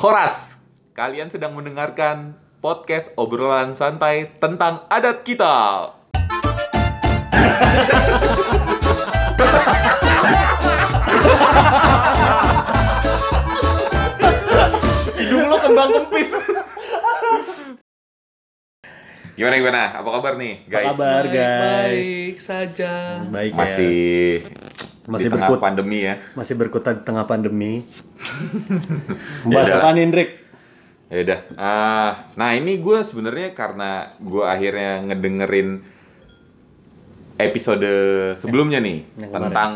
Horas, kalian sedang mendengarkan podcast obrolan santai tentang adat kita. Hidung lo kembang kempis. Gimana gimana? Apa kabar nih, guys? Apa kabar Baik, guys? baik saja. Baik ya. Masih di tengah berkut- pandemi ya. Masih berkutat di tengah pandemi. Udah. apaan Indrik? Ya udah. Ah, nah ini gue sebenarnya karena gue akhirnya ngedengerin episode sebelumnya nih Yang tentang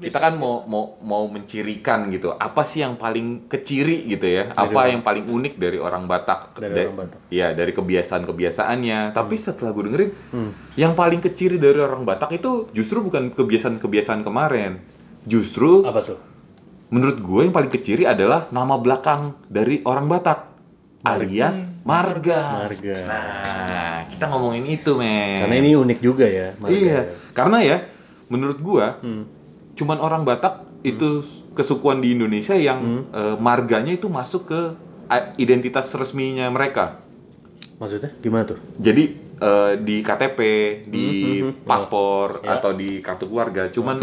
kita kan mau mau mau mencirikan gitu. Apa sih yang paling keciri gitu ya? apa yang paling unik dari orang Batak? Dari Da- orang Batak. Hmm. Iya, dari kebiasaan-kebiasaannya. Tapi setelah gue dengerin yang paling keciri dari orang Batak itu justru bukan kebiasaan-kebiasaan kemarin. Justru Apa tuh? menurut gue yang paling keciri adalah nama belakang dari orang Batak alias marga. Marga. Nah, kita ngomongin itu, men. Karena ini unik juga ya. Marga. Iya, karena ya menurut gua Hmm. Cuman orang Batak itu kesukuan di Indonesia yang Hmm. eh, marganya itu masuk ke identitas resminya mereka. Maksudnya gimana tuh? Jadi eh, di KTP, di Hmm, paspor Ya. atau di kartu keluarga, cuman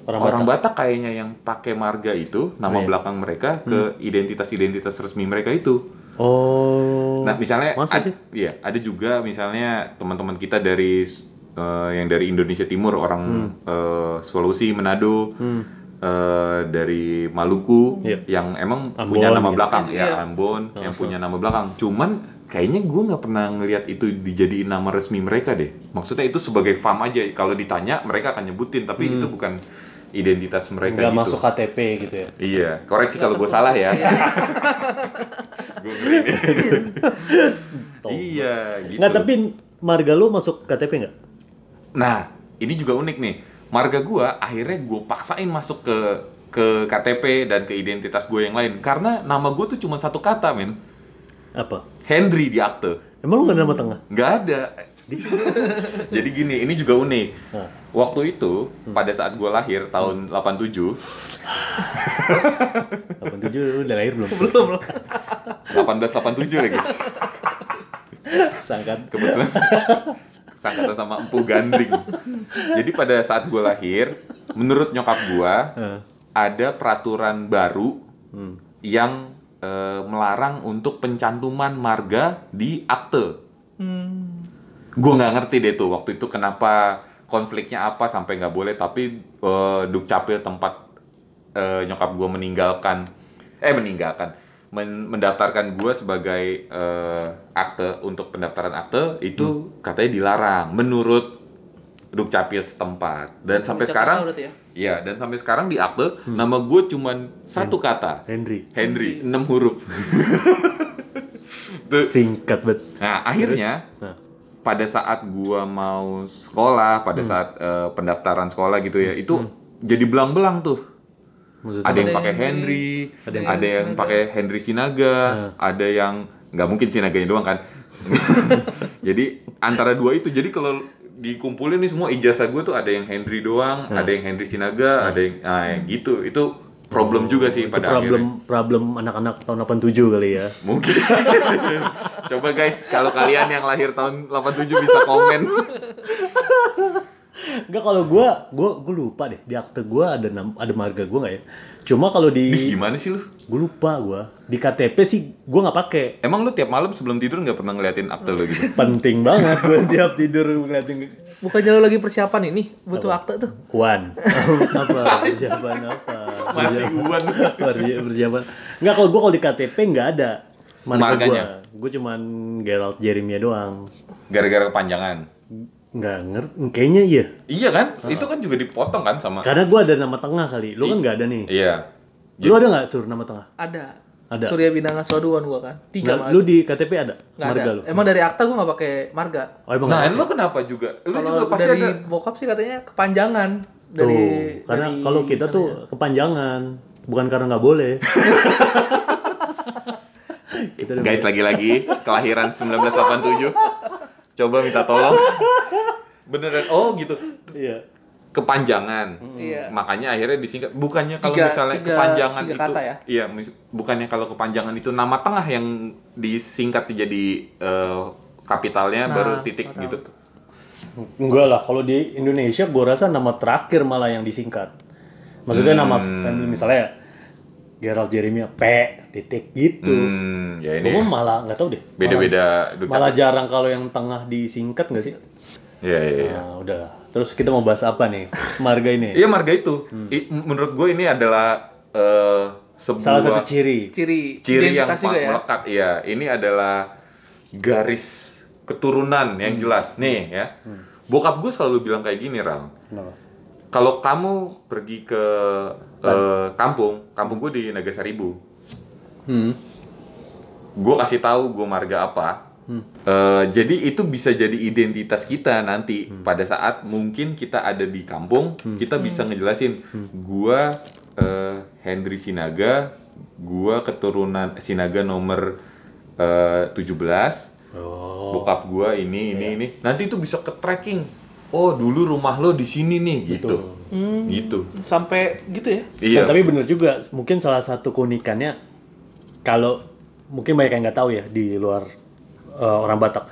Orang, orang, Batak. Batak. kayaknya yang pakai marga itu nama Oh, iya. belakang mereka ke identitas-identitas resmi mereka itu. Oh. Nah, misalnya Masa ad- sih? iya, ada juga misalnya teman-teman kita dari eh, yang dari Indonesia Timur, orang eh, Sulawesi, Manado, Hmm. eh, dari Maluku Iya. yang emang Ambon, punya nama gitu. belakang, Iya. ya Ambon yang Oh, punya nama belakang. Cuman kayaknya gue nggak pernah ngelihat itu dijadiin nama resmi mereka deh. Maksudnya itu sebagai fam aja. Kalau ditanya mereka akan nyebutin, tapi itu bukan identitas mereka Nggak gitu. masuk KTP gitu ya. Iya, koreksi kalau gue salah ya. Gue. Iya, gitu. Nggak, tapi marga lu masuk KTP nggak? Nah, ini juga unik nih. Marga gua akhirnya gue paksain masuk ke ke KTP dan ke identitas gue yang lain karena nama gue tuh cuma satu kata, men. Apa? Henry di akte. Emang lu nggak ada nama tengah? Nggak ada. Jadi gini, ini juga unik. Nah. Waktu itu, pada saat gue lahir tahun 87, 87 lu udah lahir belum? Belum, belum. 1887 lagi. Sangkat. kebetulan sangkatan sama empu gandring. Jadi pada saat gue lahir, menurut nyokap gue Heeh. ada peraturan baru Hmm. yang eh, melarang untuk pencantuman marga di akte. Hmm. Gue nggak ngerti deh tuh waktu itu kenapa konfliknya apa sampai nggak boleh. Tapi eh, dukcapil tempat eh, nyokap gue meninggalkan, eh meninggalkan, men- mendaftarkan gue sebagai eh, akte untuk pendaftaran akte itu katanya dilarang menurut dukcapil setempat. Dan sampai Jakarta sekarang, ya? iya dan sampai sekarang di akte nama gue cuman satu kata. Henry. Henry, 6 huruf. Singkat bet. Nah, akhirnya Nah. pada saat gua mau sekolah, pada saat eh, pendaftaran sekolah gitu ya, itu jadi belang-belang tuh. Maksudnya? Ada yang pakai Henry, ada yang ada yang pakai Henry Sinaga, ada yang nggak mungkin Sinaganya doang kan. jadi antara dua itu, jadi kalau dikumpulin nih semua ijazah gue tuh ada yang Henry doang, ada yang Henry Sinaga, ada yang nah, yang gitu. Itu problem juga sih Itu pada akhirnya. problem problem anak-anak tahun 87 kali ya. Mungkin. Coba guys, kalau kalian yang lahir tahun 87 bisa komen. Enggak kalau gua gua gua lupa deh di akte gua ada nam, ada marga gua nggak ya. Cuma kalau Ih, di gimana sih lu? gua lupa gua. Di KTP sih gua nggak pakai. Emang lu tiap malam sebelum tidur nggak pernah ngeliatin akte lu gitu? Penting banget gua tiap tidur ngeliatin Bukannya lo lagi persiapan ini butuh akte tuh? Wan. apa? Persiapan apa? Masih uan. Persiapan. persiapan. Enggak kalau gua kalau di KTP nggak ada marga Marganya? gua. Gua cuman Gerald Jeremia doang. Gara-gara kepanjangan. Nggak ngerti. Kayaknya iya. Iya kan? Itu kan juga dipotong kan sama. Karena gua ada nama tengah kali. Lu kan nggak ada nih. Iya. Lu ada nggak suruh nama tengah? Ada. Ada. Surya Bintang Aswaduan gua kan. Tiga Nggak, malah. lu di KTP ada Nggak marga ada. lu? Emang dari akta gua nggak pakai marga. Oh, emang Nah, lu kenapa juga? Lu juga Kalau pasti dari ada. bokap sih katanya kepanjangan Tuh, dari karena dari kalau kita tuh ya. kepanjangan, bukan karena nggak boleh. Guys, lagi-lagi kelahiran 1987. Coba minta tolong. Beneran. Oh, gitu. Iya. kepanjangan. Iya. Makanya akhirnya disingkat. Bukannya kalau Tiga- misalnya tiga- kepanjangan tiga itu kata ya? Iya, bukannya kalau kepanjangan itu nama tengah yang disingkat jadi eh, kapitalnya Nah, baru titik gitu. tuh. Enggak lah, kalau di Indonesia gua rasa nama terakhir malah yang disingkat. Maksudnya nama Hmm. family misalnya Gerald Jeremia P titik gitu. Hmm, ya ini Gua malah nggak tahu deh. beda-beda Malah, malah jarang kalau yang tengah disingkat nggak sih? Iya, iya, iya. Nah, udah. Terus kita mau bahas apa nih? Marga ini. Iya marga itu. I- menurut gue ini adalah eh, sebuah Salah satu ciri. Ciri, ciri yang identitas juga ya. melekat. Iya, ini adalah garis keturunan yang jelas. Nih ya. Bokap gue selalu bilang kayak gini, Ram. Kenapa? Kalau kamu pergi ke eh, kampung, kampung gue di Nagasaribu. Hmm. Gue kasih tahu gue marga apa. Eh, jadi itu bisa jadi identitas kita nanti pada saat mungkin kita ada di kampung, kita bisa ngejelasin gua eh, Hendry Sinaga, gua keturunan Sinaga nomor eh, 17. Oh. Bokap gua ini ini ini. Nanti itu bisa ke tracking. Oh, dulu rumah lo di sini nih gitu. Gitu. Sampai gitu ya. Iya. Nah, tapi bener juga, mungkin salah satu keunikannya kalau mungkin banyak yang nggak tahu ya di luar eh, orang Batak.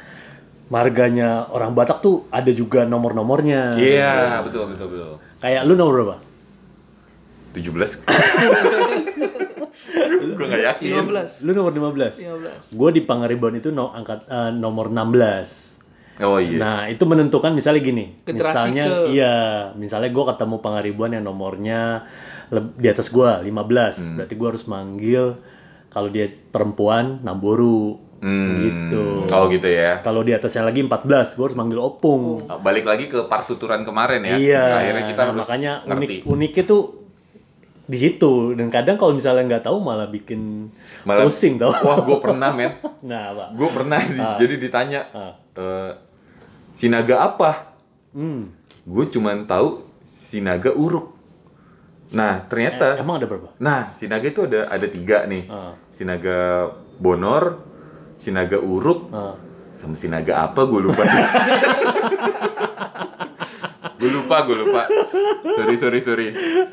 Marganya orang Batak tuh ada juga nomor-nomornya. Iya, betul betul betul. Kayak lu nomor berapa? 17. Gue gak yakin. 15. Lu nomor 15. 15. Gue di Pangaribuan itu no, angkat eh, nomor 16. Oh iya. Nah, itu menentukan misalnya gini. Generasi misalnya ke- iya, misalnya gue ketemu Pangaribuan yang nomornya di atas gua 15. Hmm. Berarti gua harus manggil kalau dia perempuan Namboru. Hmm. Gitu. Oh gitu ya. Kalau di atasnya lagi 14, gua harus manggil Opung. Balik lagi ke partituran kemarin ya. Iya. Akhirnya kita nah, harus makanya ngerti. unik uniknya tuh di situ dan kadang kalau misalnya nggak tahu malah bikin Malah- pusing tau. Wah, gue pernah men. nah, Pak. Gue pernah di- jadi ditanya Ah. eh, sinaga apa? Hmm. Gue cuman tahu sinaga uruk. Nah ternyata, Emang ada berapa? nah sinaga itu ada ada tiga nih. Ah. Sinaga bonor, sinaga uruk, Ah. sama sinaga apa gue lupa. gue lupa, gue lupa. Sorry, sorry, sorry.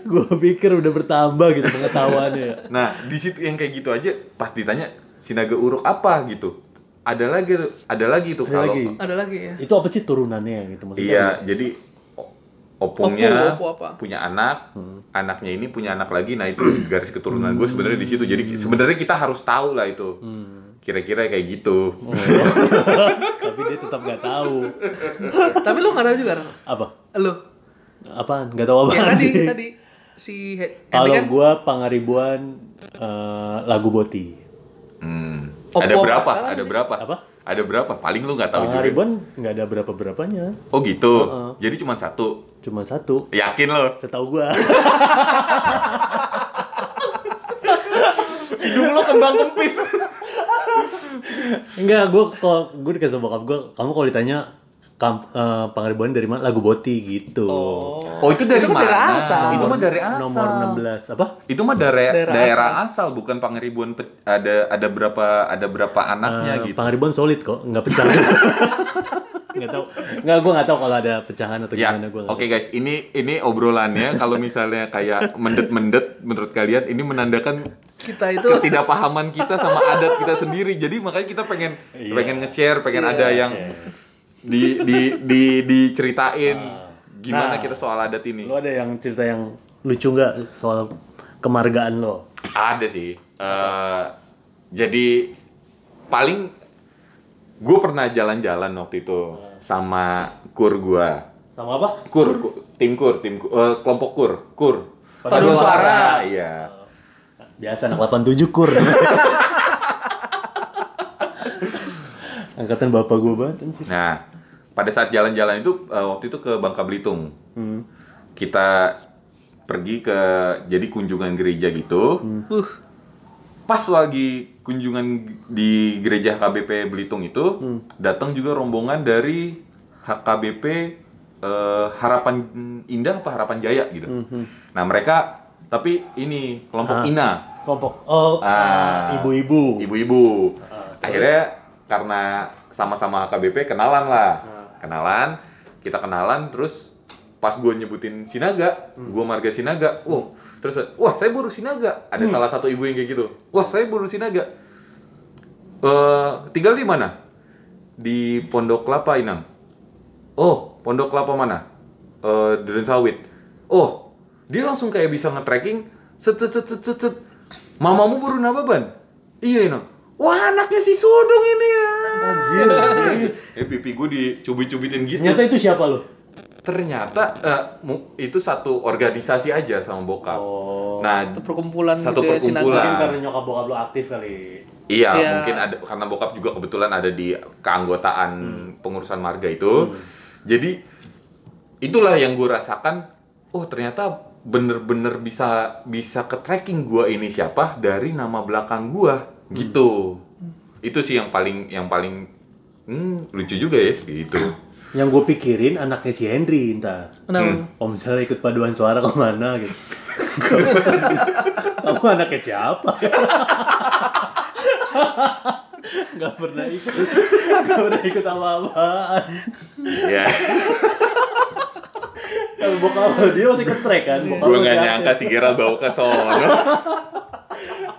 Gue pikir udah bertambah gitu pengetahuannya ya. Nah, di situ yang kayak gitu aja pas ditanya sinaga uruk apa gitu. Ada lagi tuh, ada lagi tuh Ada kalau lagi. Ada lagi ya. Itu apa sih turunannya gitu maksudnya? Iya, jadi o- opungnya Opu, opu apa? punya anak, anaknya ini punya anak lagi. Nah, itu garis keturunan gue sebenarnya di situ. Jadi sebenarnya kita harus tahu lah itu. Kira-kira kayak gitu. Tapi dia tetap nggak tahu. Tapi lu nggak tahu juga? Apa? Lu. Apaan? Nggak tahu apa Yang tadi, sih. tadi si Kalau gua Pangaribuan eh, lagu Boti. Hmm. Opu Ada apa? berapa? Apa Ada berapa? Apa? Ada berapa? Paling lu nggak tahu juga. Pangaribuan nggak ada berapa berapanya, Oh gitu. Jadi cuma satu. cuma satu. Yakin lo? Setahu gua. Hidung lo kembang kempis. Enggak, gua kalau gua dikasih bokap gua, kamu kalau ditanya kamp, eh, Pangaribuan dari mana? Lagu Boti gitu. Oh itu dari Itu mana? dari asal. Itu mah dari asal. Nomor 16 apa? Itu mah dari Daerah daerah, asal. bukan pangeribuan pe- ada ada berapa ada berapa anaknya Eh, gitu. Pangaribuan solid kok, nggak pecah. nggak tahu. Nggak, gua nggak tahu kalau ada pecahan atau Ya, gimana gua. nggak oke guys, ini ini obrolannya kalau misalnya kayak mendet-mendet menurut kalian ini menandakan kita itu ketidakpahaman kita sama adat kita sendiri. Jadi makanya kita pengen Iya. pengen nge-share, pengen Iya, ada yang di di di diceritain gimana Nah. kita soal adat ini. Lu ada yang cerita yang lucu nggak soal kemargaan lo? Ada sih. Eh, jadi paling gue pernah jalan-jalan waktu itu sama kur gua. Sama apa? Kur, ku- tim kur, tim kur, eh, kelompok kur, kur. Paduan suara. Iya. Biasa anak 87 kur. Angkatan bapak gua banget anjir. Nah, pada saat jalan-jalan itu eh, waktu itu ke Bangka Belitung. Hmm. Kita pergi ke jadi kunjungan gereja gitu. uh, Pas lagi kunjungan di gereja HKBP Belitung itu, datang juga rombongan dari HKBP eh, Harapan Indah apa Harapan Jaya gitu. Nah, mereka tapi ini kelompok Ah. INA, Kelompok. Oh, Ah. ibu-ibu. ibu-ibu. Akhirnya karena sama-sama HKBP kenalan lah. Kenalan, kita kenalan terus pas gue nyebutin Sinaga, gue marga Sinaga, wow, terus wah saya buruh Sinaga, ada salah satu ibu yang kayak gitu, wah saya buruh Sinaga, Eh tinggal di mana? Di Pondok Kelapa Inang. Oh, Pondok Kelapa mana? Eh Duren Sawit. Oh, dia langsung kayak bisa nge-tracking set set set set set. Mamamu buruh Nababan? Iya, Inang. Wah, anaknya si Sodong ini ya. Anjir. Eh, pipi gue dicubit-cubitin gitu. Ternyata itu siapa lo? Ternyata eh, mu- itu satu organisasi aja sama bokap. Oh. Nah, Itu perkumpulan Satu gitu ya, perkumpulan. Sinaga. Mungkin karena nyokap bokap lo aktif kali. Iya, Iya. mungkin ada karena bokap juga kebetulan ada di keanggotaan pengurusan marga itu. Jadi itulah yang gue rasakan. Oh ternyata bener-bener bisa bisa ke tracking gue ini siapa dari nama belakang gue gitu. Itu sih yang paling yang paling hmm, lucu juga ya gitu. Yang gue pikirin anaknya si Henry entah. Kenapa? Om misalnya ikut paduan suara ke mana gitu. Kamu anaknya siapa? Gak pernah ikut. Gak pernah ikut apa-apaan. ya, Kalau bokap dia masih ke track kan. Bokap gue nggak nyangka si Gerald bawa ke sono.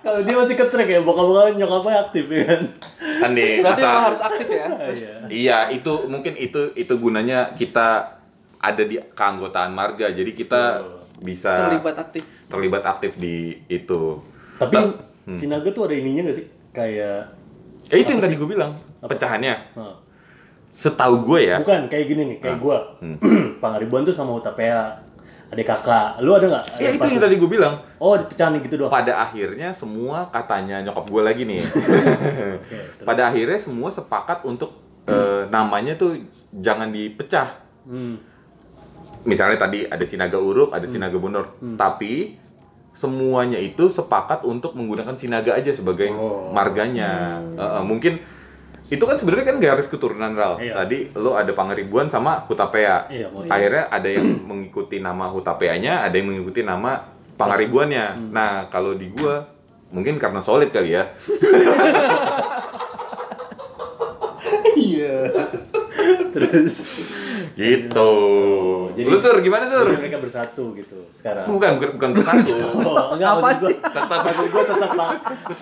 Kalau dia masih ke track ya, bokap-bokap nyokapnya aktif ya kan. kan nih Berarti masa- harus aktif ya. Iya. Iya, itu mungkin itu itu gunanya kita ada di keanggotaan marga. Jadi kita bisa Terlibat aktif. terlibat aktif di itu. Tapi Ta- Sinaga tuh ada ininya gak sih? Kayak Eh itu yang tadi gue bilang, pecahannya. Nah, Setahu gue ya. bukan kayak gini nih, kayak gua. Pangaribuan tuh sama Utapea. Adik kakak. Lu ada nggak? Ya itu yang tadi gue bilang. Oh, dipecahin gitu doang. Pada akhirnya semua katanya nyokap gue lagi nih. Pada akhirnya semua sepakat untuk eh, namanya tuh jangan dipecah. Hmm. misalnya tadi ada Sinaga Uruk, ada Sinaga Bonor, tapi semuanya itu sepakat untuk menggunakan Sinaga aja sebagai Oh. marganya. Eh, mungkin itu kan sebenarnya kan garis keturunan Ral. Iya. Tadi lo ada Pangeribuan sama Hutapea. Iya, mau- Akhirnya ada yang mengikuti nama Hutapeanya, ada yang mengikuti nama Pangaribuannya. Nah, kalau di gua mungkin karena solid kali ya. Iya. Terus Gitu. Jadi- Lu Sur, gimana Sur? mereka bersatu gitu sekarang. Bukan, bukan, bukan bersatu. Oh, enggak Apa sih? Tetap maksud gua tetap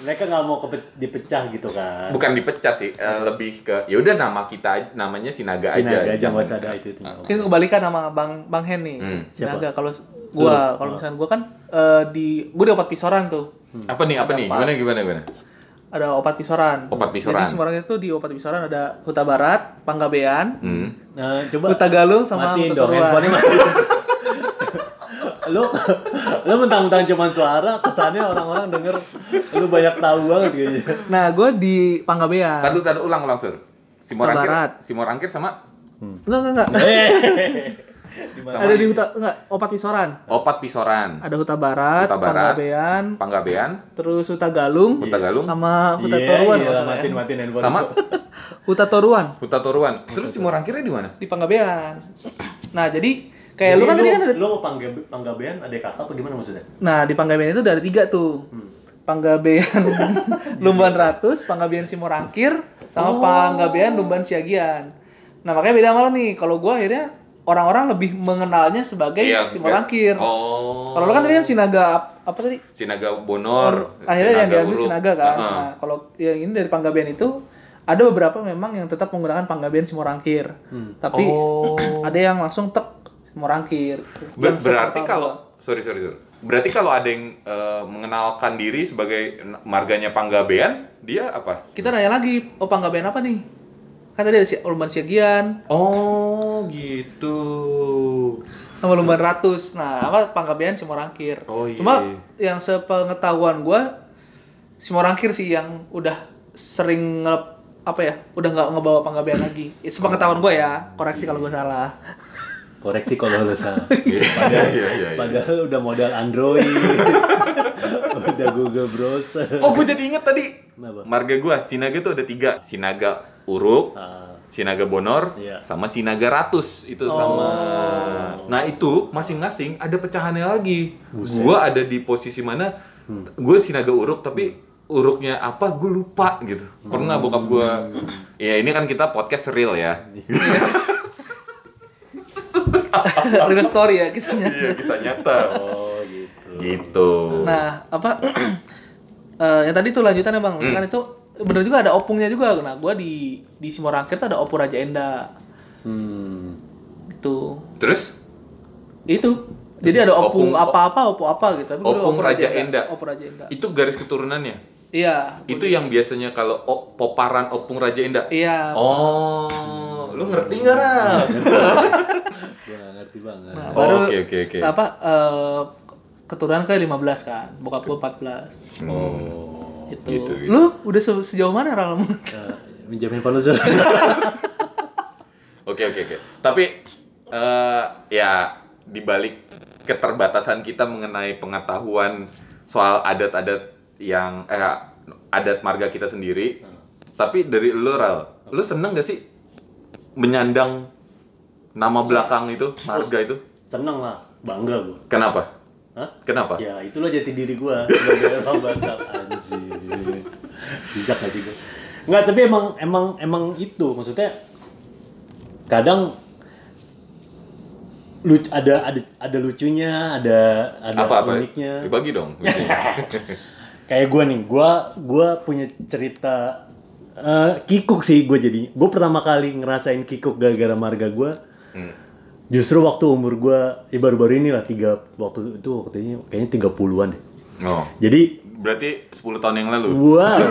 mereka nggak mau kepe- dipecah gitu kan. bukan dipecah sih eh, lebih ke ya udah nama kita aja- namanya Sinaga, Sinaga aja aja jangan- nggak usah ada itu itu. Mungkin kebalikan sama Bang Bang Hen nih. Hmm. Sinaga kalau gua kalau misalnya gua kan eh, di gua di opat pisoran tuh. apa nih apa nih gimana gimana gimana Ada opat pisoran. Opat pisoran. Jadi Semarang itu di opat pisoran ada Huta Barat, Panggabean, hmm. Nah, coba Huta Galung sama matiin Huta dong handphonenya matiin. lu lu mentang-mentang cuman suara kesannya orang-orang denger lu banyak tahu banget kayaknya. Nah, gua di Panggabean. Tadi tadi ulang ulang sur Simor Angkir Barat. Simor Angkir sama Enggak, enggak, enggak. Ada di Huta enggak, opat pisoran. Opat Pisoran Ada Huta Barat, Huta Barat. Panggabean, Panggabean terus Huta Galung, Huta Galung sama Huta Iya, Toruan matiin matiin handphone. sama Huta Toruan Huta Toruan terus Simor Angkirnya di mana di Panggabean. Nah, jadi kayak lu kan tadi kan ada lu mau panggabe, panggabean ada kakak apa gimana maksudnya? Nah, di Panggabean itu ada tiga tuh. Hmm. Panggabean Lumban Ratus, Panggabean Simorangkir, sama Oh. Panggabean Lumban Siagian. Nah, makanya beda lo nih. Kalau gua akhirnya orang-orang lebih mengenalnya sebagai Iya, Simorangkir. oh Kalau lo kan tadi kan Sinaga ap- apa tadi? Sinaga Bonor akhirnya yang diambil Uruk. Sinaga kan. Heeh. Nah, kalau yang ini dari Panggabean itu ada beberapa memang yang tetap menggunakan Panggabean Simorangkir. Tapi Oh. ada yang langsung tek Simorangkir. Ber- Yang berarti kalau sorry sorry sorry. Berarti kalau ada yang eh, mengenalkan diri sebagai marganya Panggabean, dia apa? kita nanya lagi, oh Panggabean apa nih? Kan tadi ada si Lumban Siagian, Oh, gitu. sama Lumban Ratus. Nah, apa Panggabean Simorangkir. Oh, iya. Cuma yang sepengetahuan gua Simorangkir sih yang udah sering nge apa ya, udah nggak ngebawa Panggabean lagi. Ya, sepengetahuan gua ya, koreksi kalau gua salah. Koreksi kalau lu salah. Iya, Padahal, iya, iya, iya. padahal udah modal Android. udah Google Browser. Oh, gue jadi inget tadi. Kenapa? Marga gua, Sinaga tuh ada tiga. Sinaga Uruk, Ah, Sinaga Bonor, Iya. sama Sinaga Ratus. Itu sama. Nah, itu masing-masing ada pecahannya lagi. Gua ada di posisi mana? Gue Sinaga Uruk, tapi uruknya apa gue lupa gitu. Pernah bokap gua. Ya ini kan kita podcast real ya. real story ya kisahnya. Iya, kisah nyata. Oh gitu. Nah, apa eh, yang tadi tuh lanjutannya Bang, Hmm. kan itu bener juga ada opungnya juga. Nah, gua di di Simorangkir tuh ada opung Raja Enda. Hmm. Itu. Terus Itu. Jadi ada opung, Opung- apa-apa, opung apa gitu. Tapi ada Opung Raja Enda. Opung Raja Enda. itu garis keturunannya. Iya. Itu yang biasanya kalau o- poparan opung Raja Enda. Iya. Oh, lu ngerti nggak? Gua nggak ngerti banget. Nah, Oh, oke, oke, oke. apa eh, keturunan ke 15 kan. Bokap gua 14. Oh. Itu. Gitu, gitu. Lu udah se- sejauh mana Ral? Uh, menjamin panusur. Oke oke oke. Tapi eh ya dibalik keterbatasan kita mengenai pengetahuan soal adat-adat yang eh adat marga kita sendiri. Tapi dari lu Ral, lu seneng gak sih menyandang nama belakang itu, marga itu? Seneng lah, bangga gua. Kenapa? Hah? Kenapa? Ya itulah jati diri gua sebagai orang Batak anjir. Bijak gak sih gua? Enggak, tapi emang emang emang itu maksudnya kadang lucu ada ada ada lucunya, ada ada apa apa? uniknya. Ya, bagi dong. Kayak gua nih, gua gua punya cerita eh, kikuk sih gue jadi. Gue pertama kali ngerasain kikuk gara-gara marga gua Hmm. Justru waktu umur gua ya baru-baru ini lah tiga waktu itu waktunya kayaknya 30-an deh. Oh, Jadi berarti 10 tahun yang lalu. Wow.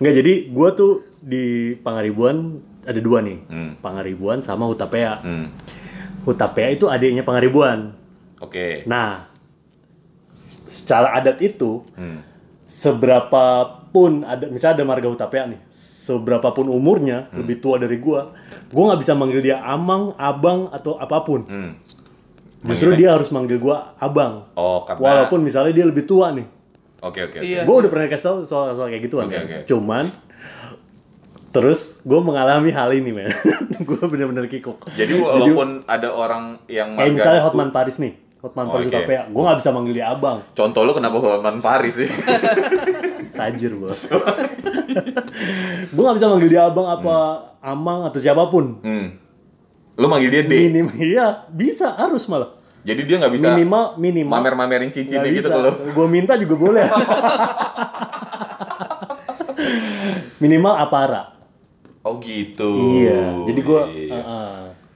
Nggak jadi gua tuh di Pangaribuan ada dua nih. Hmm. Pangaribuan sama Hutapea. Hmm. Hutapea itu adiknya Pangaribuan. Oke. Nah, secara adat itu Hmm. seberapa pun ada misalnya ada marga Hutapea nih, seberapa pun umurnya Hmm. lebih tua dari gua, gua nggak bisa manggil dia amang, abang atau apa pun. Hmm. Justru dia harus manggil gua abang. Oh, karena Walaupun misalnya dia lebih tua nih. Oke oke. oke. Iya. Gue udah pernah kasih tau soal soal kayak gituan Oke, kan. oke. Cuman terus gue mengalami hal ini men. gue bener-bener kikuk. Jadi walaupun ada orang yang Kayak misalnya aku- Hotman Paris nih. Hotman Oh, Paris oke. Utapea. Gue gak bisa manggil dia abang. Contoh lu kenapa Hotman Paris sih? Tajir bos. gue gak bisa manggil dia abang apa amang atau siapa pun. hmm. Lu manggil dia D. Minim, iya bisa harus malah. Jadi dia nggak bisa Minimal minimal. mamer-mamerin Nggak cincinnya gitu kalau. Gue minta juga boleh. minimal apara. Oh gitu. Iya. Jadi gue Iya.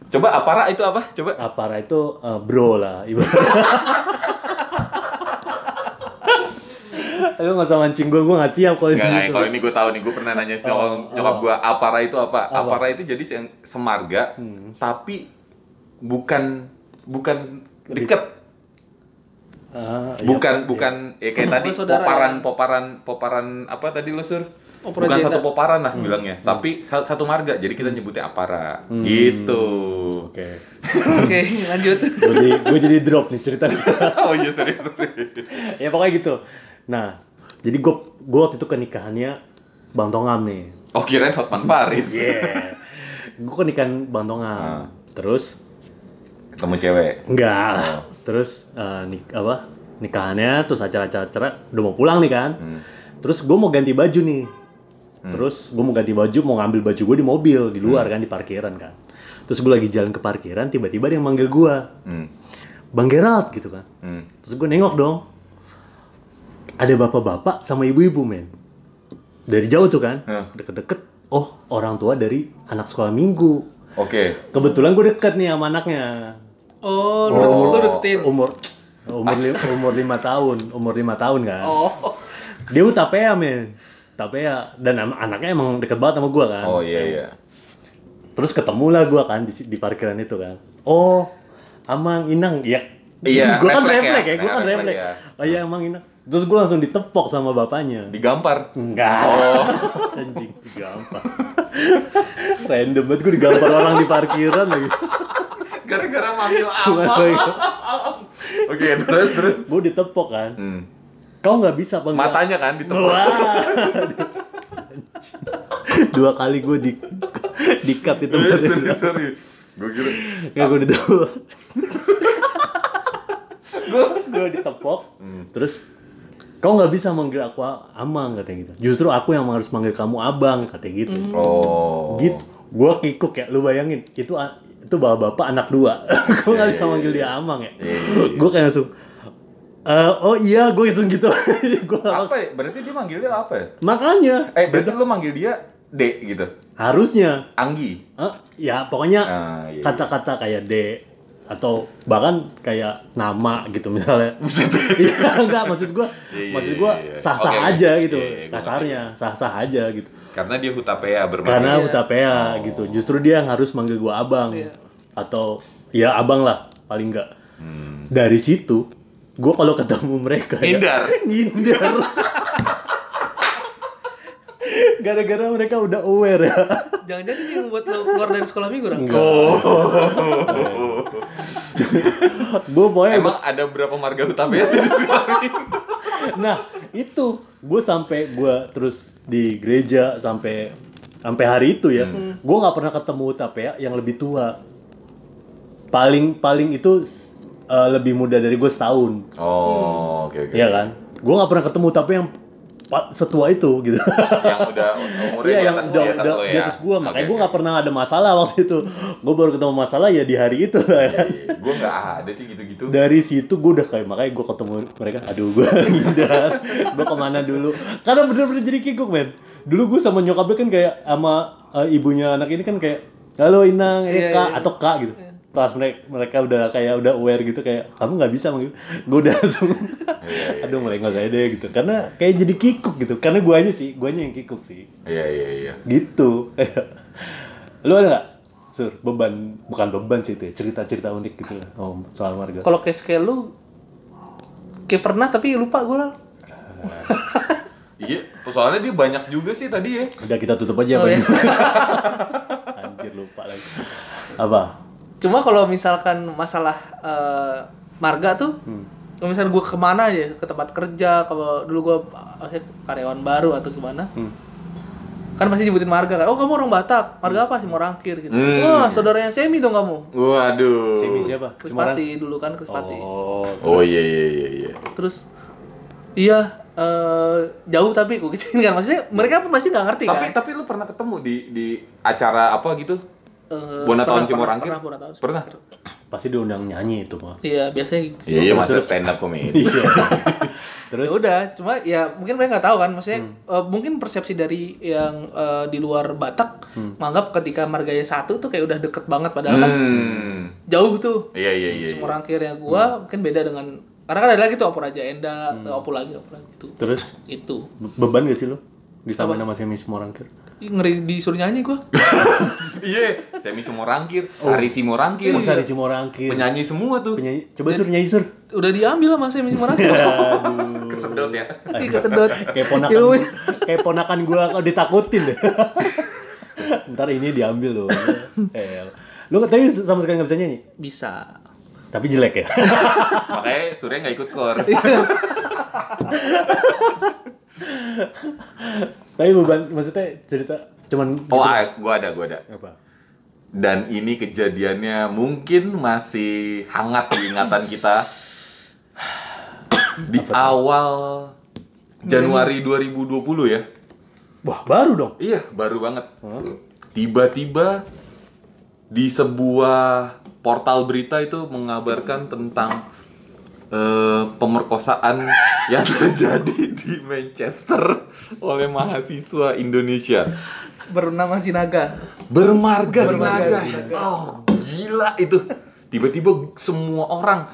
Coba apara itu apa? Coba. Apara itu eh, bro lah ibarat. Lu gak usah mancing gue, gue gak siap kalau enggak, kalau ini gue tahu nih, gue pernah nanya sama Oh, nyokap oh. gue, apara itu apa? Apa? Apara itu jadi yang semarga, Hmm. tapi bukan bukan deket, Ah, iya. bukan bukan ya kayak tadi Bukan saudara, poparan ya? poparan poparan apa tadi lo sur? Opera bukan Jenda. satu poparan lah Hmm. bilangnya, tapi sa- satu marga, jadi kita nyebutnya apara, gitu. Oke. Oke, lanjut. Gue jadi, gue jadi drop nih cerita. oh iya serius ya pokoknya gitu. Nah, jadi gue gue waktu itu ke nikahannya Bang Tongam nih. Oh kirain Hotman Paris. Yeah. gue ke nikahan Bang Tongam. Ah. Terus Ketemu cewek. enggak lah. Terus eh, nik apa? Nikahannya terus acara-acara udah mau pulang nih kan. Hmm. Terus gue mau ganti baju nih. Terus gue mau ganti baju, mau ngambil baju gue di mobil di luar Hmm. kan di parkiran kan. Terus gue lagi jalan ke parkiran, tiba-tiba dia yang manggil gue, Hmm. Bang Gerald gitu kan. Hmm. Terus gue nengok dong, ada bapak-bapak sama ibu-ibu men. Dari jauh tuh kan, Hmm. deket-deket. Oh orang tua dari anak sekolah minggu. Oke. Kebetulan gue deket nih sama anaknya. Oh, lu lu deketin. Umur umur li- umur lima tahun, umur lima tahun kan. Oh. Dia utapea men, tapea dan am- anaknya emang deket banget sama gue kan. Oh iya iya. Terus ketemu lah gue kan di, di parkiran itu kan. Oh, Amang Inang, ya. Iya, gue kan refleks ya. ya, gue kan Refleks ya. Oh iya Amang Inang. Terus gue langsung ditepok sama bapaknya. Digampar. Enggak. Oh. Anjing, digampar. Random banget gue digampar orang di parkiran lagi. Gara-gara manggil apa? Oke, terus terus. gue ditepok kan. Hmm. Kau nggak bisa panggil. Matanya kan. Wah. Anjing. Dua kali gue di di cut itu. Iya. Gue kira Kayak gue ditepok. gue ditepok. Terus kau nggak bisa manggil aku amang katanya gitu. Justru aku yang harus manggil kamu abang katanya gitu. Oh. Gitu. Gue kikuk ya. Lu bayangin itu itu bapak-bapak anak dua. gue nggak bisa manggil dia Amang ya. Gue kayak langsung "Eh, oh iya, gue langsung gitu. gue Apa ya? Berarti dia manggilnya apa ya? makanya Eh, berarti lu manggil dia D gitu. harusnya Anggi. Eh, ya pokoknya Ah, iya, iya. kata-kata kayak D atau bahkan kayak nama gitu misalnya. Iya enggak maksud gua Iya, iya, maksud gua iya, iya. sah-sah oke. aja gitu. Iya, iya, gua Kasarnya sah-sah aja gitu. Karena dia hutapea bermain. Karena Iya. Hutapea Oh. gitu. Justru dia yang harus manggil gua abang Iya. atau ya abang lah paling enggak. Hmm. Dari situ gua kalau ketemu mereka ya, Ngindar. ngindar. Gara-gara mereka udah aware ya. Jangan-jangan ini yang buat lo keluar dari sekolah minggu, Ram? Oh. Gua pokoknya Emang ada berapa marga hutapea sih di nah itu gue sampai gue terus di gereja sampai sampai hari itu ya gue nggak pernah ketemu tapea yang lebih tua paling paling itu uh, lebih muda dari gue setahun. Oh, oke oke. Iya kan? Gue nggak pernah ketemu tapi yang setua itu gitu. Yang udah umurnya Iya yang atas, udah di atas udah lo di ya. atas gue makanya gue nggak pernah ada masalah waktu itu. Gue baru ketemu masalah ya di hari itu lah ya. Gue nggak ada sih gitu-gitu. dari situ gue udah kayak makanya gue ketemu mereka aduh gue ngindar gue ke mana dulu? Karena bener-bener jadi kikuk men. Dulu gue sama nyokapnya kan kayak sama eh, ibunya anak ini kan kayak halo Inang eh Iya, kak iya. atau kak gitu pas mereka mereka udah kayak udah aware gitu kayak kamu nggak bisa manggil gue udah langsung Iya, aduh mulai nggak saya deh gitu karena kayak jadi kikuk gitu karena gue aja sih gue aja yang kikuk sih Iya iya iya. gitu lu ada nggak sur beban bukan beban sih itu ya, cerita-cerita unik gitu lah oh, soal marga Kalau case kayak lu, kayak pernah tapi lupa gue lah. Iya, soalnya dia banyak juga sih tadi ya. Udah kita tutup aja Oh, iya. Anjir lupa lagi. Apa? Cuma kalau misalkan masalah eh, marga tuh, kalau misalnya gue ke mana aja, ke tempat kerja, kalau dulu gue karyawan baru atau gimana, kan pasti nyebutin marga kan, oh kamu orang Batak, marga apa sih Morangkir gitu. Hmm. Wah saudaranya Semi dong kamu. Waduh. Simi siapa? Krispati dulu kan Krispati. Oh, Oh iya iya iya iya. Terus iya eh, jauh tapi gue gituin kan maksudnya mereka pun pasti nggak ngerti Tapi kan. tapi lu pernah ketemu di di acara apa gitu? Eh, Buana tahun pernah, Cimorangkir? Pernah, pernah, pernah, Pernah? pasti diundang nyanyi itu mah. Iya biasanya gitu. Iya iya masa stand up comedy. Iya. Ya Terus udah, cuma ya mungkin mereka nggak tahu kan, maksudnya Hmm. eh, mungkin persepsi dari yang eh, di luar Batak Hmm. menganggap ketika marganya satu tuh kayak udah deket banget padahal kan Hmm. jauh tuh. Iya iya iya. iya. Semua rangkirnya gua mungkin beda dengan karena kan ada lagi tuh opor aja Enda, Hmm. opor lagi, opor lagi gitu. terus Itu. be- beban gak sih lu? Disamain sama Semi Semorangkir? Ih, ngeri disuruh nyanyi gua. Iya, Semi Simorangkir, Sari Simorangkir. Oh, Sari Semorangkir. Penyanyi semua tuh. Penyanyi. Coba sur nyanyi sur. Udah diambil sama saya misi Morangkir. Aduh. Kesedot ya. Ih, kesedot. kayak ponakan kayak ponakan gua kalau ditakutin deh. Ntar ini diambil loh. Eh, lu tapi sama sekali nggak bisa nyanyi. Bisa. Tapi jelek ya. Makanya Surya nggak ikut kor. tapi beban maksudnya cerita cuman Oh, gitu. ah, gua ada, gua ada. apa? Dan ini kejadiannya mungkin masih hangat di ingatan kita. Di awal Januari 2020 ya. Wah, baru dong. Iya, baru banget. Tiba-tiba di sebuah portal berita itu mengabarkan tentang eh, pemerkosaan yang terjadi di Manchester oleh mahasiswa Indonesia. Bernama Sinaga. Bermarga Bermarga Sinaga. Oh, gila itu. Tiba-tiba semua orang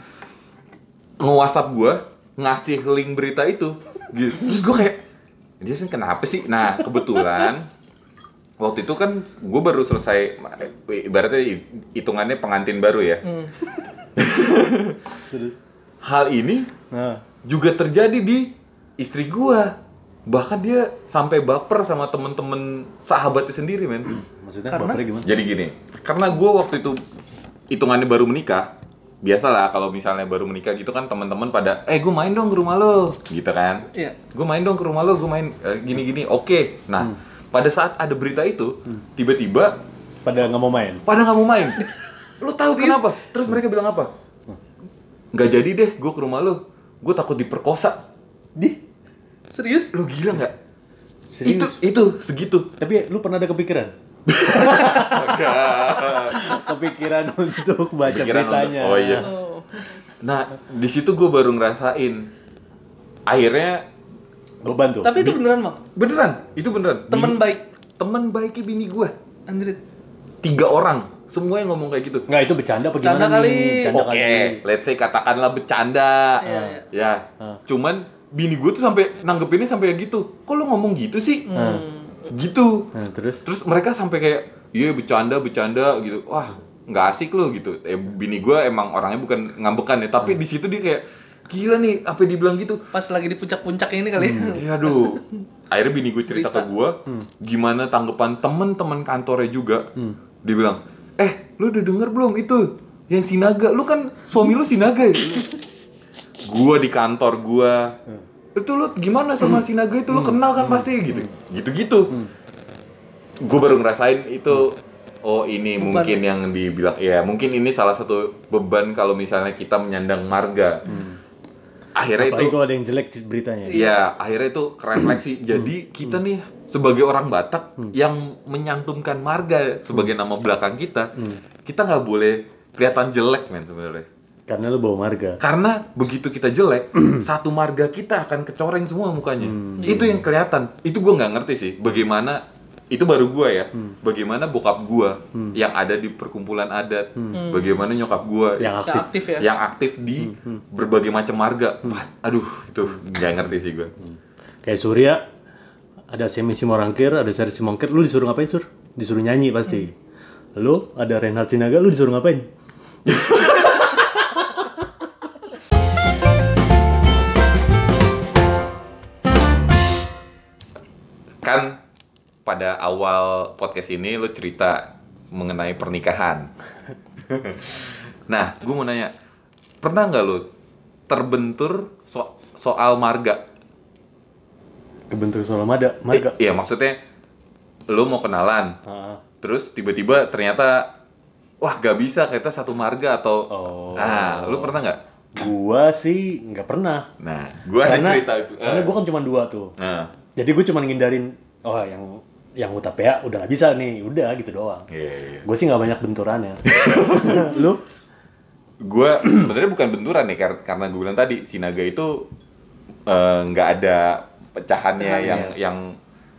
nge-WhatsApp gua ngasih link berita itu. Gitu. Terus gua kayak dia kan kenapa sih? Nah, kebetulan waktu itu kan gue baru selesai ibaratnya hitungannya pengantin baru ya. Hmm. Terus. Hal ini Nah, juga terjadi di istri gua. Bahkan dia sampai baper sama temen-temen sahabatnya sendiri, men. maksudnya Karena? bapernya gimana? Jadi gini, karena gue waktu itu hitungannya baru menikah, biasalah kalau misalnya baru menikah gitu kan teman-teman pada, eh gue main dong ke rumah lo, gitu kan? Iya. Gue main dong ke rumah lo, gue main eh, gini-gini, oke. Nah, pada saat ada berita itu, tiba-tiba Pada nggak mau main. pada nggak mau main. Lo tahu kenapa? Terus mereka bilang apa? Nggak jadi deh, gue ke rumah lo. Gue takut diperkosa. Di Serius? Lo gila nggak? Itu, itu segitu. Tapi lu pernah ada kepikiran Kepikiran untuk baca Kepikiran beritanya. untuk- oh iya. Oh. Nah, di situ gue baru ngerasain. Akhirnya Beban tuh. Tapi itu beneran bang. beneran, itu beneran. Temen Bini- baik. Temen baiknya bini gue. Anjrit. Tiga orang, semua yang ngomong kayak gitu. Nggak, itu bercanda apa Bercanda gimana kali. nih? Bercanda Oke, kali. let's say katakanlah bercanda. Iya, iya. Ya, Ah. cuman bini gue tuh sampai nanggepinnya sampai gitu. Kok lu ngomong gitu sih? Hmm. Gitu. Nah, terus? Terus mereka sampai kayak, iya bercanda, bercanda gitu. Wah, nggak asik lu gitu. Eh, bini gue emang orangnya bukan ngambekan ya, tapi di situ dia kayak, gila nih, apa dibilang gitu. Pas lagi di puncak-puncak ini kali. ya. Ya aduh. Akhirnya bini gue cerita, Cerita. ke gue, gimana tanggapan temen-temen kantornya juga. Dia bilang, eh lu udah denger belum itu? Yang Sinaga, lu kan suami lu Sinaga ya? gua di kantor gua. Itu lu gimana sama Sinaga itu? Lu kenal kan pasti gitu. Gitu-gitu. Gue baru ngerasain itu Oh ini Beban. mungkin yang dibilang ya mungkin ini salah satu beban kalau misalnya kita menyandang marga. Akhirnya Apalagi itu kalau ada yang jelek beritanya. Iya, akhirnya itu refleksi. Jadi kita nih sebagai orang Batak yang menyantumkan marga sebagai nama belakang kita, kita nggak boleh kelihatan jelek men sebenarnya. Karena lu bawa marga. Karena begitu kita jelek, satu marga kita akan kecoreng semua mukanya. Itu yang kelihatan. Itu gue nggak ngerti sih. Bagaimana itu baru gua ya. Bagaimana bokap gua yang ada di perkumpulan adat, bagaimana nyokap gua Yang aktif. aktif ya. yang aktif di berbagai macam marga. Wah, aduh, itu nggak ngerti sih gue. Kayak Surya, ada Semi Simorangkir, ada Seri Simongkir, lu disuruh ngapain Sur? Disuruh nyanyi pasti. Lu ada Reinhard Sinaga, lu disuruh ngapain? pada awal podcast ini lo cerita mengenai pernikahan. nah, gue mau nanya, pernah nggak lo terbentur so- soal marga? Kebentur soal marga. marga. Eh, Iya, maksudnya lo mau kenalan, Ah, terus tiba-tiba ternyata wah gak bisa kita satu marga atau Oh. ah lu pernah nggak? gua sih nggak pernah. Nah, gue ada Karena, cerita itu. karena gua kan cuma dua tuh. Nah, Jadi gue cuma ngindarin, oh yang yang utapea udah nggak bisa nih, udah gitu doang. iya, iya. Gue sih nggak banyak benturannya. lu? gue sebenarnya bukan benturan nih kar- karena gue bilang tadi Sinaga itu eh, nggak ada pecahannya Pecahan, yang ya. yang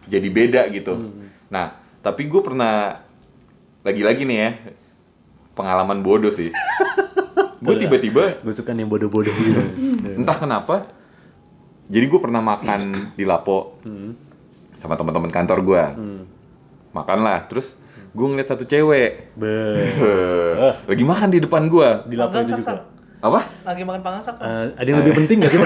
jadi beda gitu. Hmm. Nah, tapi gue pernah lagi-lagi nih ya pengalaman bodoh sih. gue tiba-tiba Gue suka nih bodoh-bodoh gitu. entah kenapa jadi gue pernah makan di Lapo Hmm. Sama teman-teman kantor gue. Makan lah, terus gue ngeliat satu cewek Be, lagi makan di depan gue. di Makan juga. Apa? Lagi makan pangasak kan? Eh, ada yang lebih penting gak sih?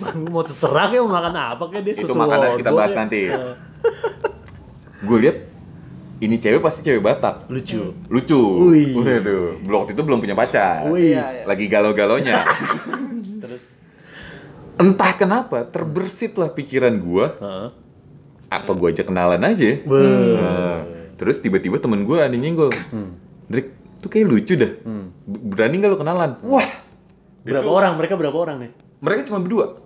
Gue mau terserah kayak mau makan apa kayak dia itu makanan kita bahas kayak. nanti. Eh, gue lihat ini cewek pasti cewek Batak. lucu. Lucu. Wih. Waduh, waktu itu belum punya pacar. Wih. Iya, iya. Lagi galau-galonya. Terus Entah kenapa terbersit lah pikiran gua, Heeh. Apa gua aja kenalan aja. Be. Nah, terus tiba-tiba temen gua ada nyenggol. Drik, tuh kayak lucu dah. B- Berani nggak lo kenalan? Wah, Berapa orang? Mereka berapa orang nih? mereka cuma berdua.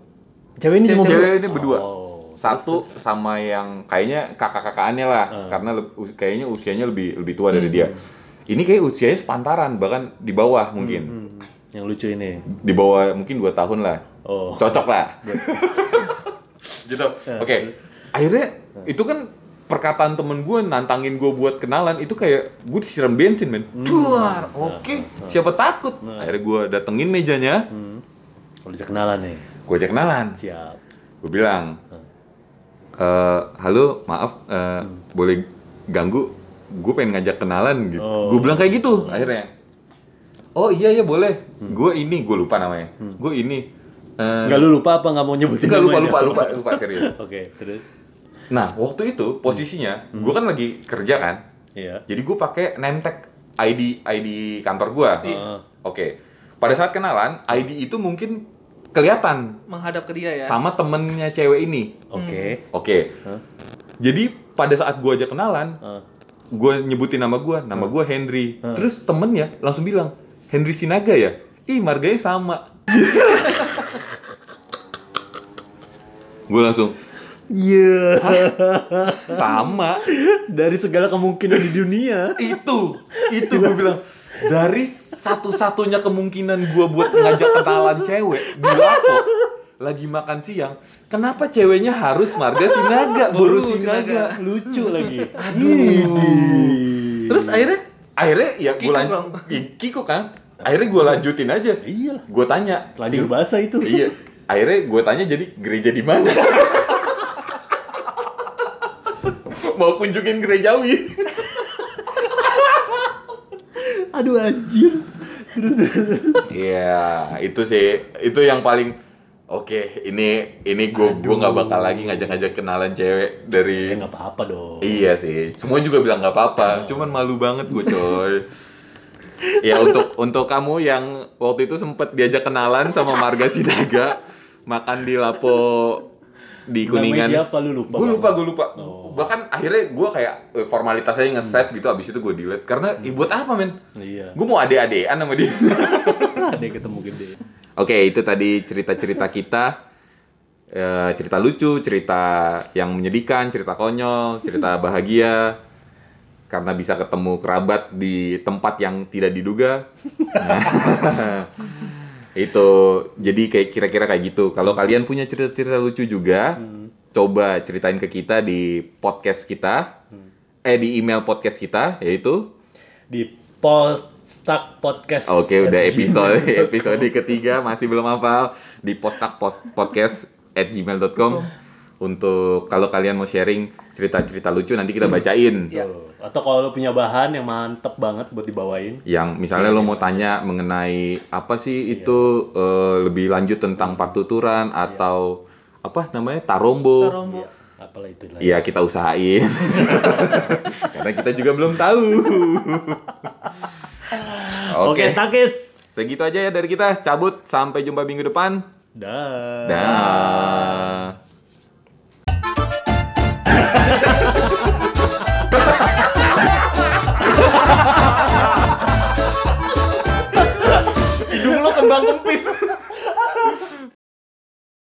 Cewek ini cuma Cewek ini berdua. Oh, Satu sama yang kayaknya kakak-kakaannya lah, karena le- us- kayaknya usianya lebih lebih tua dari dia. Ini kayak usianya sepantaran, bahkan di bawah mungkin. Hmm, yang lucu ini. Di bawah mungkin dua tahun lah. Oh. Cocok lah. gitu. Oke. Akhirnya itu kan perkataan temen gue nantangin gue buat kenalan itu kayak gue disiram bensin men. Duar, oke. Siapa takut? Akhirnya gue datengin mejanya, Hmm. Bisa kenalan nih. gue ajak kenalan. Siap. gue bilang "Eh, halo maaf eh, boleh ganggu gue pengen ngajak kenalan gitu Oh. gue bilang kayak gitu akhirnya oh iya iya boleh gue ini gue lupa namanya gue ini Enggak lu lupa apa nggak mau nyebutin enggak, lupa namanya? lupa lupa lupa serius Oke, terus. Nah waktu itu posisinya gue kan lagi kerja kan Iya. jadi gue pakai name tag ID ID kantor gue Heeh. oke pada saat kenalan ID itu mungkin kelihatan Menghadap ke dia ya. sama temennya cewek ini Oke. Oke. Jadi pada saat gua aja kenalan, Heeh. gua nyebutin nama gua, nama gua Henry. Terus temennya langsung bilang, Henry Sinaga ya? Ih, marganya sama. gua langsung, Iya. Sama. Dari segala kemungkinan di dunia. itu itu gue bilang dari satu-satunya kemungkinan gue buat ngajak kenalan cewek di Lapo lagi makan siang kenapa ceweknya harus Marga Sinaga Boru Sinaga Lucu lagi. aduh Terus akhirnya akhirnya ya gue Kiko lan- dong. I- Kiko kan akhirnya gue lanjutin aja Iya lah. gue tanya Lanjut bahasa itu. iya akhirnya gue tanya jadi gereja di mana mau kunjungin gerejawi Aduh anjir. Iya, itu sih, itu yang paling oke. Ini ini gue gue nggak bakal lagi ngajak-ngajak kenalan cewek Ya dari. nggak apa-apa dong. Iya sih, semua juga bilang nggak apa-apa. Cuman malu banget gue coy. ya untuk untuk kamu yang waktu itu sempet diajak kenalan sama Marga Sinaga makan di Lapo di Kuningan. Namanya siapa lu lupa? Gue lupa, gue lupa. Oh. Bahkan akhirnya gue kayak eh, formalitas aja nge-save gitu, abis itu gue delete. Karena, Hmm. "Ih, buat apa men? Iya. Gue mau ade-adean sama dia. Yang ketemu gede. Oke, itu tadi cerita-cerita kita. Eh, cerita lucu, cerita yang menyedihkan, cerita konyol, cerita bahagia. Karena bisa ketemu kerabat di tempat yang tidak diduga. Nah, itu jadi kayak kira-kira kayak gitu. Kalau kalian punya cerita-cerita lucu juga, coba ceritain ke kita di podcast kita. Eh di email podcast kita yaitu Di Postak Podcast. Oke, udah episode episode ketiga masih belum hafal di postak post, podcast at gmail.com untuk kalau kalian mau sharing cerita-cerita lucu nanti kita bacain. Iya. Tuh. Atau kalau lu punya bahan yang mantep banget buat dibawain. Yang misalnya lo mau tanya mengenai apa sih itu eh, lebih lanjut tentang partuturan atau apa namanya tarombo. Tarombo. Iya. Apalah itu lah. Iya kita usahain karena kita juga belum tahu. Oke, Oke, takis. segitu aja ya dari kita. Cabut sampai jumpa minggu depan. Dah. Dah. Hidung lo kembang kempis.